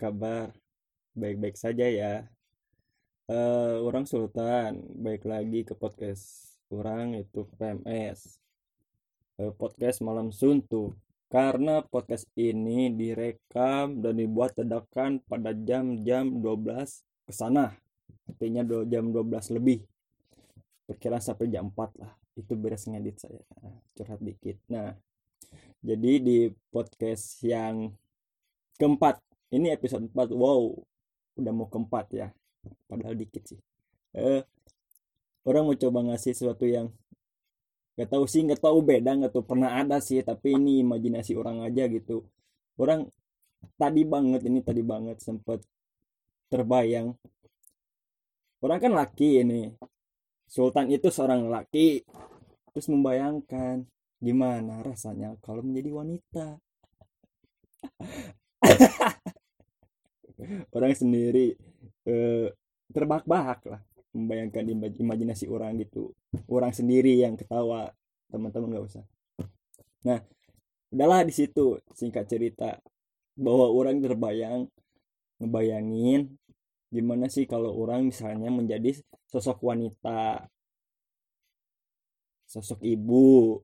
Kabar? Baik-baik saja ya. Eh, orang Sultan, baik lagi ke podcast orang itu PMS. Eh, podcast Malam Suntuk. Karena podcast ini direkam dan dibuat dadakan pada jam-jam 12 ke sana. Artinya jam 12 lebih. Perkiraan sampai jam 4 lah. Itu beres ngedit saya. Nah, curhat dikit. Nah, jadi di podcast yang keempat, ini episode 4, wow, udah mau keempat ya. Padahal dikit sih. Eh, orang mau coba ngasih sesuatu yang gak tahu sih, gak tahu beda, gak tahu pernah ada sih, tapi ini imajinasi orang aja gitu. Orang tadi banget, ini tadi banget sempet terbayang. Orang kan laki ini. Sultan itu seorang laki. Terus membayangkan gimana rasanya kalau menjadi wanita. Orang sendiri eh, terbahak-bahak lah membayangkan imaj- imajinasi orang gitu. Orang sendiri yang ketawa, teman-teman nggak usah. Nah, udahlah di situ singkat cerita bahwa orang terbayang ngebayangin gimana sih kalau orang misalnya menjadi sosok wanita, sosok ibu,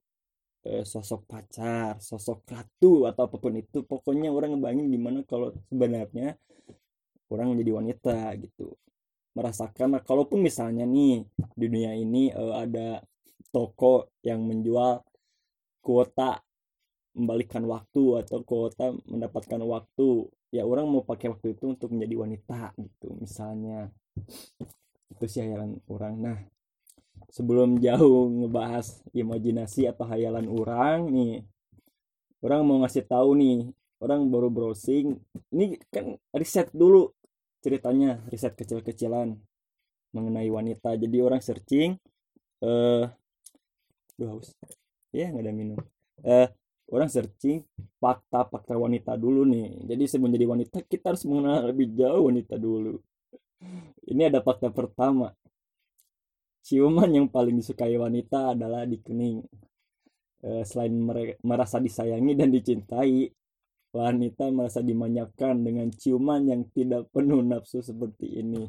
sosok pacar, sosok ratu atau apa pun itu. Pokoknya orang ngebayangin gimana kalau sebenarnya orang menjadi wanita gitu. Merasakan kalaupun misalnya nih di dunia ini eh, ada toko yang menjual kuota membalikan waktu atau kuota mendapatkan waktu ya orang mau pakai waktu itu untuk menjadi wanita gitu misalnya itu sih orang nah sebelum jauh ngebahas imajinasi atau hayalan orang nih orang mau ngasih tahu nih orang baru browsing. Ini kan riset dulu ceritanya riset kecil-kecilan mengenai wanita. Jadi orang searching eh duh haus. Ya nggak ada minum. Eh orang searching fakta-fakta wanita dulu nih. Jadi sebelum jadi wanita kita harus mengenal lebih jauh wanita dulu. Ini ada fakta pertama ciuman yang paling disukai wanita adalah di kening Eh, selain merasa disayangi dan dicintai wanita merasa dimanjakan dengan ciuman yang tidak penuh nafsu seperti ini.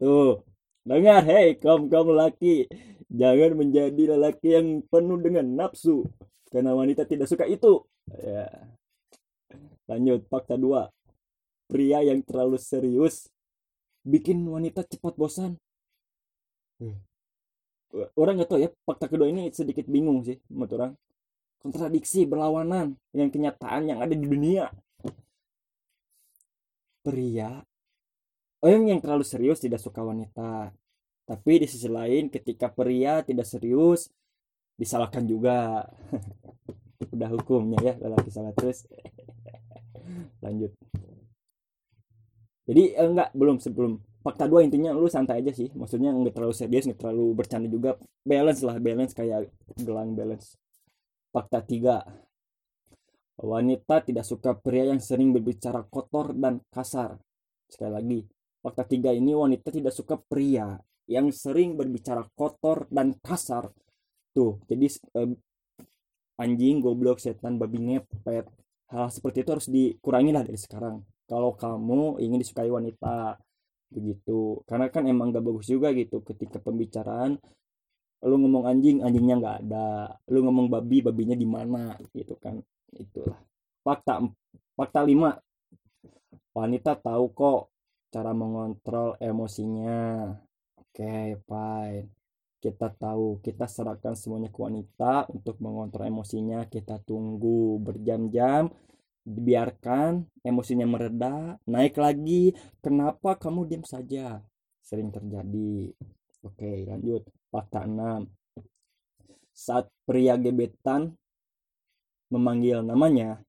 Tuh dengar hei kaum kaum lelaki. Jangan menjadi lelaki yang penuh dengan nafsu karena wanita tidak suka itu. Ya. Lanjut fakta dua. Pria yang terlalu serius bikin wanita cepat bosan orang nggak tahu ya fakta kedua ini sedikit bingung sih menurut orang. Kontradiksi berlawanan dengan kenyataan yang ada di dunia. Pria orang yang terlalu serius tidak suka wanita. Tapi di sisi lain ketika pria tidak serius disalahkan juga. Udah hukumnya ya lelaki salah terus lanjut. Jadi eh, enggak belum sebelum fakta dua intinya lu santai aja sih. Maksudnya nggak terlalu serius nggak terlalu bercanda juga. Balance lah balance kayak gelang balance. Fakta tiga. Wanita tidak suka pria yang sering berbicara kotor dan kasar. Sekali lagi fakta tiga ini wanita tidak suka pria yang sering berbicara kotor dan kasar. Tuh jadi eh, anjing goblok setan babi ngepet. Hal seperti itu harus dikurangi lah dari sekarang. Kalau kamu ingin disukai wanita begitu. Karena kan emang gak bagus juga gitu ketika pembicaraan lu ngomong anjing anjingnya nggak ada. Lu ngomong babi babinya di mana? Gitu kan. Itulah. Fakta fakta lima. Wanita tahu kok cara mengontrol emosinya. Oke fine. Kita tahu kita serahkan semuanya ke wanita untuk mengontrol emosinya. Kita tunggu berjam-jam dibiarkan emosinya mereda naik lagi kenapa kamu diam saja? Sering terjadi. Oke lanjut. Fakta 6 saat pria gebetan memanggil namanya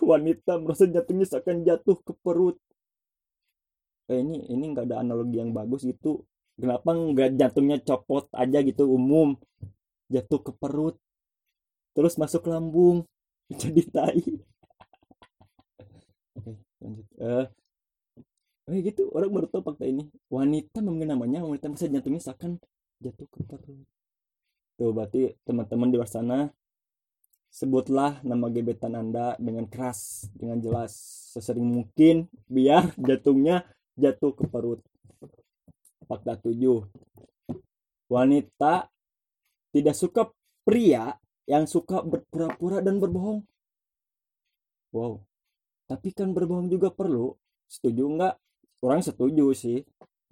wanita merasa jantungnya seakan jatuh ke perut. Eh, ini ini nggak ada analogi yang bagus gitu. Kenapa nggak jantungnya copot aja gitu umum? Jatuh ke perut terus masuk lambung jadi tai lanjut eh eh gitu orang baru tahu fakta ini wanita memanggil namanya wanita merasa jantungnya seakan jatuh ke perut tuh berarti teman-teman di luar sana sebutlah nama gebetan Anda dengan keras, dengan jelas, sesering mungkin biar jatuhnya jatuh ke perut. Fakta 7. Wanita tidak suka pria yang suka berpura-pura dan berbohong. Wow. Tapi kan berbohong juga perlu. Setuju nggak? Orang setuju sih.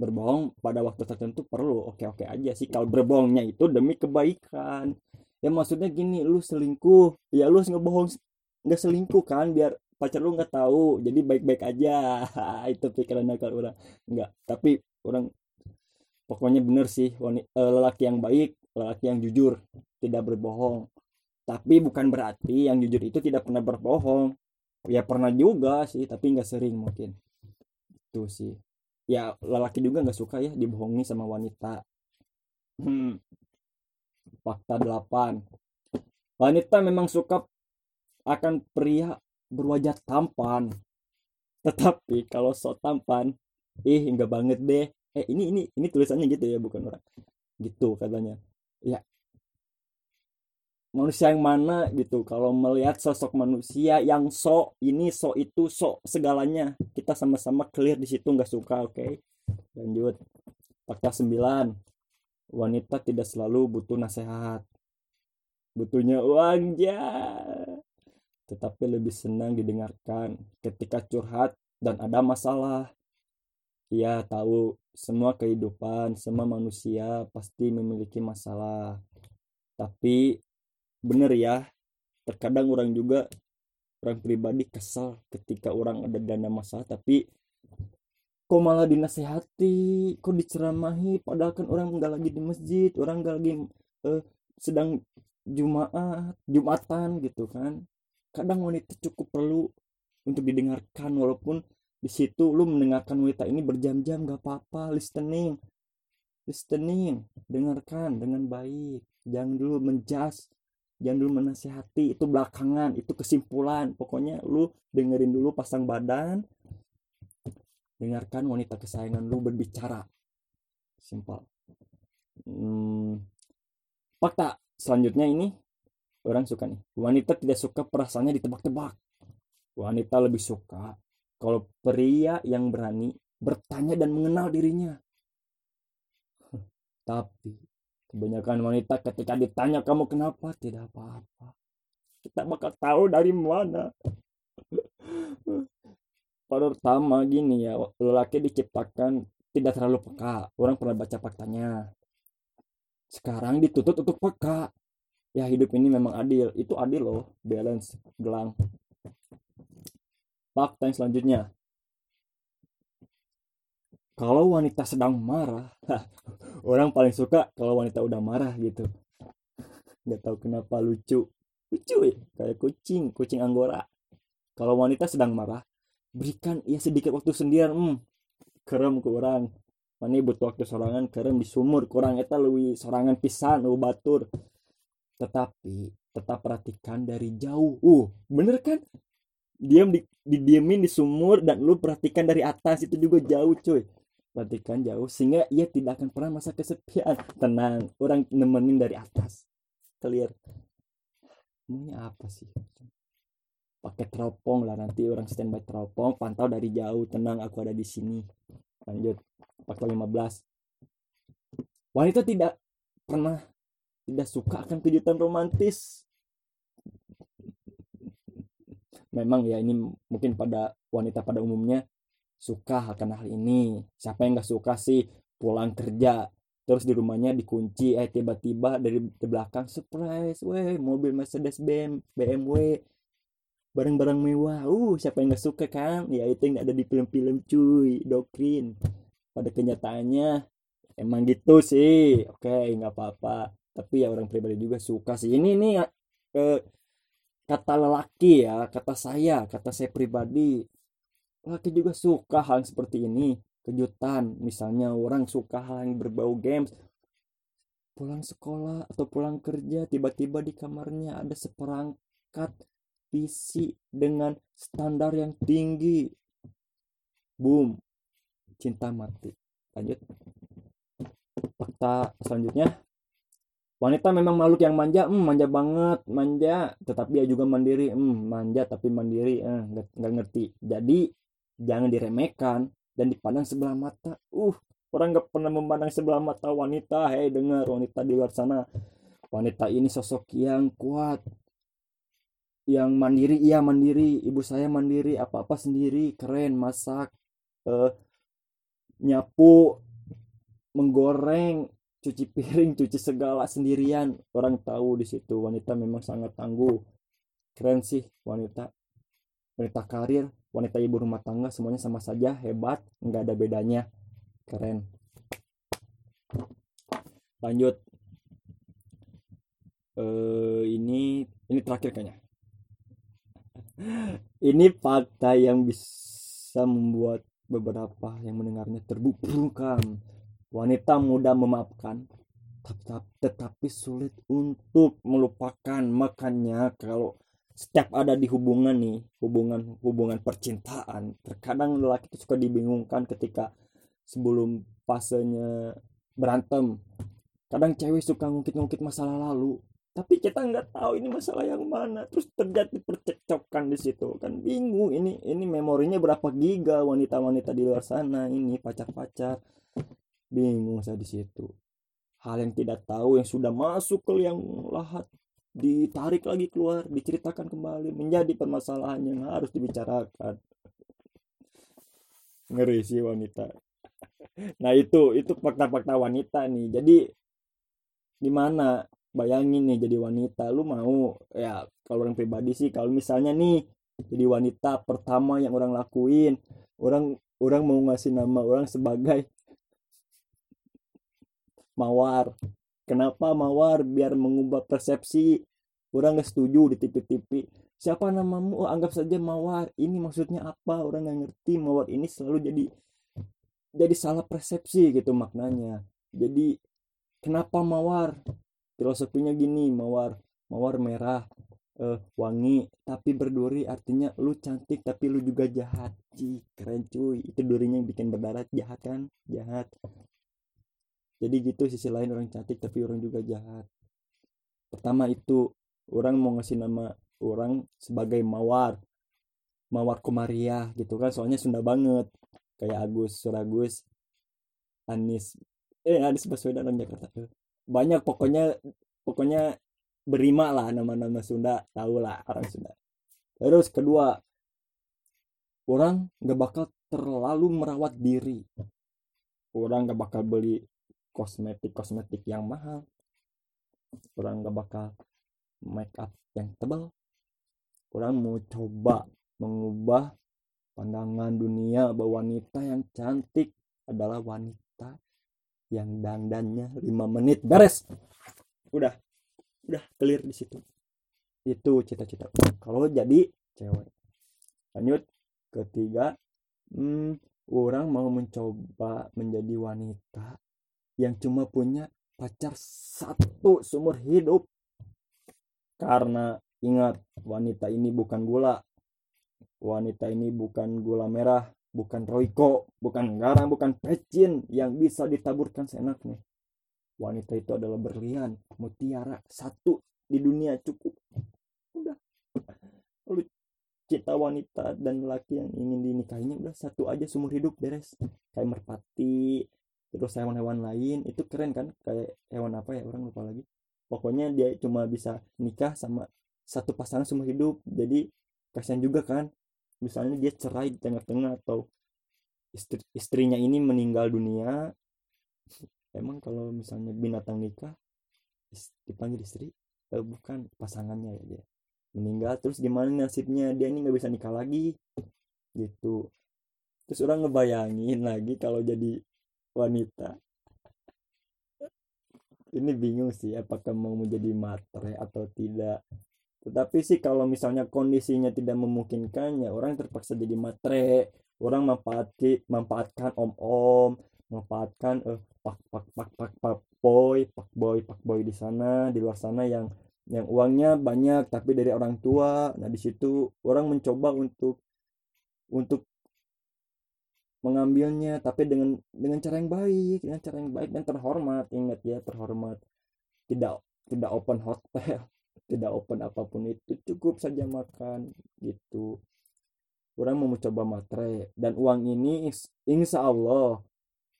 Berbohong pada waktu tertentu perlu. Oke-oke aja sih. Kalau berbohongnya itu demi kebaikan. Ya maksudnya gini, lu selingkuh. Ya lu harus ngebohong nggak selingkuh kan biar pacar lu nggak tahu jadi baik-baik aja itu pikiran nakal orang nggak tapi orang pokoknya bener sih eh, lelaki yang baik lelaki yang jujur tidak berbohong tapi bukan berarti yang jujur itu tidak pernah berbohong ya pernah juga sih tapi nggak sering mungkin. Itu sih. Ya lelaki juga nggak suka ya dibohongi sama wanita. Hmm. fakta 8 wanita memang suka akan pria berwajah tampan. Tetapi kalau so tampan ih enggak banget deh. Eh ini ini ini tulisannya gitu ya bukan orang. Gitu katanya. Ya manusia yang mana gitu kalau melihat sosok manusia yang so ini so itu so segalanya kita sama-sama clear di situ nggak suka oke okay? lanjut fakta 9 wanita tidak selalu butuh nasihat butuhnya uang ya tetapi lebih senang didengarkan ketika curhat dan ada masalah. Ia tahu semua kehidupan, semua manusia pasti memiliki masalah. Tapi bener ya, terkadang orang juga orang pribadi kesal ketika orang ada dana masalah tapi kok malah dinasehati, kok diceramahi padahal kan orang nggak lagi di masjid, orang nggak lagi uh, sedang Jumat, Jumatan gitu kan. Kadang wanita cukup perlu untuk didengarkan walaupun di situ lu mendengarkan wanita ini berjam-jam gak apa-apa listening. Listening dengarkan dengan baik. Jangan dulu menjas jangan dulu menasihati itu belakangan itu kesimpulan. Pokoknya lu dengerin dulu pasang badan dengarkan wanita kesayangan lu berbicara. Simpel. Hmm, fakta selanjutnya ini orang suka nih. Wanita tidak suka perasaannya ditebak-tebak. Wanita lebih suka kalau pria yang berani bertanya dan mengenal dirinya. Tapi kebanyakan wanita ketika ditanya kamu kenapa? Tidak apa-apa. Kita bakal tahu dari mana. Pertama gini ya lelaki diciptakan tidak terlalu peka. Orang pernah baca faktanya. Sekarang dituntut untuk peka. Ya hidup ini memang adil. Itu adil loh balance gelang. Fakta yang selanjutnya. Kalau wanita sedang marah orang paling suka kalau wanita udah marah gitu. Nggak tahu kenapa lucu. Lucu ya kayak kucing kucing anggora. Kalau wanita sedang marah berikan ia sedikit waktu sendirian hmm, kerem ke orang mana butuh waktu sorangan kerem di sumur kurang. Eta lebih sorangan pisan lu batur. Tetapi tetap perhatikan dari jauh. Uh bener kan? Diam di, didiemin di sumur dan lu perhatikan dari atas itu juga jauh cuy perhatikan jauh sehingga ia tidak akan pernah masa kesepian. Tenang orang nemenin dari atas. Clear? Maunya apa sih? Pakai teropong lah nanti orang standby teropong pantau dari jauh. Tenang aku ada di sini. Lanjut fakta 15 wanita tidak pernah tidak suka akan kejutan romantis. Memang ya ini mungkin pada wanita pada umumnya suka akan hal ini. Siapa yang nggak suka sih pulang kerja. Terus di rumahnya dikunci eh tiba-tiba dari belakang surprise weh mobil Mercedes BM, BMW barang-barang mewah. Uh siapa yang nggak suka kan ya itu yang ada di film-film cuy. Doktrin pada kenyataannya emang gitu sih. Oke nggak apa-apa. Tapi ya orang pribadi juga suka sih. Ini ini eh, kata lelaki ya kata saya kata saya pribadi lelaki juga suka hal seperti ini. Kejutan. Misalnya orang suka hal yang berbau games. Pulang sekolah atau pulang kerja tiba-tiba di kamarnya ada seperangkat PC dengan standar yang tinggi. Boom. Cinta mati. Lanjut. Fakta selanjutnya. Wanita memang makhluk yang manja. Hmm, manja banget. Manja. Tetapi dia juga mandiri. Hmm, manja tapi mandiri. Eh, nggak ngerti. Jadi jangan diremehkan dan dipandang sebelah mata. Uh orang nggak pernah memandang sebelah mata wanita. Hei dengar wanita di luar sana. Wanita ini sosok yang kuat yang mandiri. Iya mandiri. Ibu saya mandiri. Apa apa sendiri. Keren masak eh, nyapu menggoreng cuci piring cuci segala sendirian. Orang tahu di situ wanita memang sangat tangguh. Keren sih wanita. Wanita karir wanita ibu rumah tangga semuanya sama saja hebat nggak ada bedanya. Keren. Lanjut. Uh, ini ini terakhir kayaknya. Ini fakta yang bisa membuat beberapa yang mendengarnya terbubukan Wanita mudah memaafkan, tetapi sulit untuk melupakan. Makanya kalau setiap ada di hubungan nih, hubungan hubungan percintaan, terkadang lelaki itu suka dibingungkan ketika sebelum fasenya berantem. Kadang cewek suka ngungkit-ngungkit masalah lalu, tapi kita nggak tahu ini masalah yang mana. Terus terjadi percekcokan di situ. Kan bingung ini ini memorinya berapa giga wanita-wanita di luar sana ini pacar-pacar. Bingung saya di situ. Hal yang tidak tahu yang sudah masuk ke yang lahat ditarik lagi keluar diceritakan kembali menjadi permasalahan yang harus dibicarakan. Ngeri sih wanita. Nah itu itu fakta-fakta wanita nih. Jadi gimana? Bayangin nih jadi wanita lu mau? Ya kalau orang pribadi sih kalau misalnya nih jadi wanita pertama yang orang lakuin orang orang mau ngasih nama orang sebagai mawar kenapa mawar biar mengubah persepsi? Orang nggak setuju di TV-TV siapa namamu? Oh, anggap saja mawar. Ini maksudnya apa? Orang nggak ngerti. Mawar ini selalu jadi jadi salah persepsi gitu maknanya. Jadi kenapa mawar? Filosofinya gini mawar. Mawar merah uh, wangi tapi berduri artinya lu cantik tapi lu juga jahat. Cih, keren cuy. Itu durinya yang bikin berdarah. Jahat kan? Jahat jadi gitu sisi lain orang cantik tapi orang juga jahat. Pertama itu orang mau ngasih nama orang sebagai mawar. Mawar komariah gitu kan soalnya Sunda banget. Kayak Agus Suragus Anis eh Anis Baswedan orang Jakarta. Banyak pokoknya pokoknya berima lah nama-nama Sunda tahu lah orang Sunda. Terus kedua orang nggak bakal terlalu merawat diri. Orang nggak bakal beli kosmetik-kosmetik yang mahal. Orang gak bakal make up yang tebal. Orang mau coba mengubah pandangan dunia bahwa wanita yang cantik adalah wanita yang dandannya 5 menit beres. Udah udah clear di situ. Itu cita-cita. Kalau jadi cewek. Lanjut. Ketiga hmm, orang mau mencoba menjadi wanita yang cuma punya pacar satu seumur hidup. Karena ingat wanita ini bukan gula. Wanita ini bukan gula merah bukan roiko bukan garam bukan pecin yang bisa ditaburkan seenaknya wanita itu adalah berlian mutiara satu di dunia cukup. Udah. Lu cita wanita dan laki yang ingin dinikahinya udah satu aja seumur hidup beres. Kayak merpati terus hewan-hewan lain itu keren kan? Kayak hewan apa ya? Orang lupa lagi. Pokoknya dia cuma bisa nikah sama satu pasangan seumur hidup. Jadi kasihan juga kan? Misalnya dia cerai di tengah-tengah atau istri, istrinya ini meninggal dunia emang kalau misalnya binatang nikah dipanggil istri? Eh, bukan pasangannya ya dia. Meninggal terus gimana nasibnya? Dia ini nggak bisa nikah lagi. Gitu. Terus orang ngebayangin lagi kalau jadi wanita. Ini bingung sih apakah mau menjadi matre atau tidak. Tetapi sih kalau misalnya kondisinya tidak memungkinkan ya orang terpaksa jadi matre. Orang manfaatkan manfaatkan om om manfaatkan eh pak pak pak pak pak boy pak boy pak boy di sana di luar sana yang yang uangnya banyak tapi dari orang tua. Nah di situ orang mencoba untuk untuk mengambilnya tapi dengan dengan cara yang baik dengan cara yang baik dan terhormat. Ingat ya terhormat. Tidak tidak open hotel tidak open apa pun itu. Cukup saja makan gitu. Orang mau mencoba matre dan uang ini insya Allah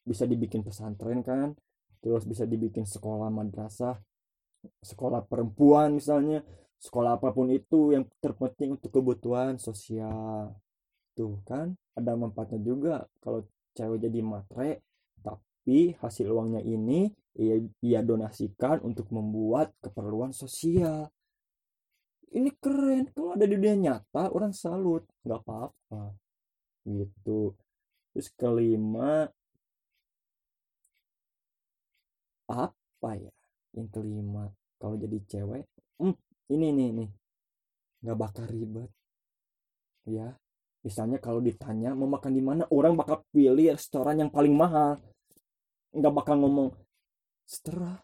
bisa dibikin pesantren kan? Terus bisa dibikin sekolah madrasah sekolah perempuan misalnya sekolah apa pun itu yang terpenting untuk kebutuhan sosial. Tuh kan ada manfaatnya juga. Kalau cewek jadi matre tapi hasil uangnya ini ia, ia donasikan untuk membuat keperluan sosial. Ini keren. Kalau ada di dunia nyata orang salut. Nggak apa-apa. Gitu. Terus kelima apa ya yang kelima? Kalau jadi cewek hmm, ini nih nih nggak bakal ribet. Ya misalnya kalau ditanya mau makan di mana orang bakal pilih restoran yang paling mahal. Nggak bakal ngomong setelah.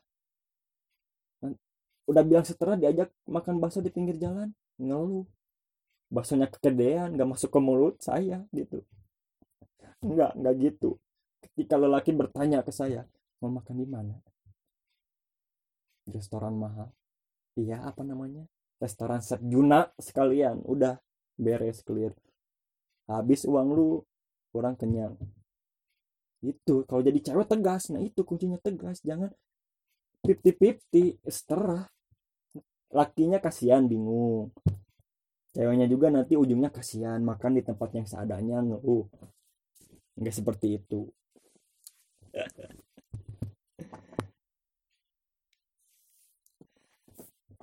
Udah bilang setelah diajak makan bakso di pinggir jalan ngeluh. Baksonya kegedean nggak masuk ke mulut saya gitu. Nggak nggak gitu. Ketika lelaki bertanya ke saya mau makan di mana? Restoran mahal. Iya apa namanya? Restoran Juna sekalian. Udah beres clear habis uang lu kurang kenyang. Itu kalau jadi cewek tegas. Nah itu kuncinya tegas. Jangan fifty fifty seterah. Lakinya kasihan bingung. Ceweknya juga nanti ujungnya kasihan makan di tempat yang seadanya ngeluh nggak seperti itu.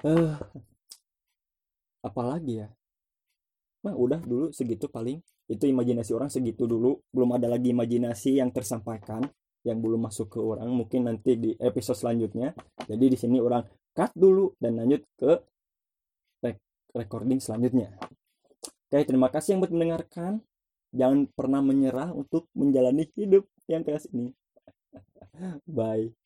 Uh, apalagi ya? Nah udah dulu segitu paling itu imajinasi orang segitu dulu. Belum ada lagi imajinasi yang tersampaikan yang belum masuk ke orang. Mungkin nanti di episode selanjutnya. Jadi di sini orang cut dulu dan lanjut ke recording selanjutnya. Oke terima kasih yang buat mendengarkan. Jangan pernah menyerah untuk menjalani hidup yang keras ini. Bye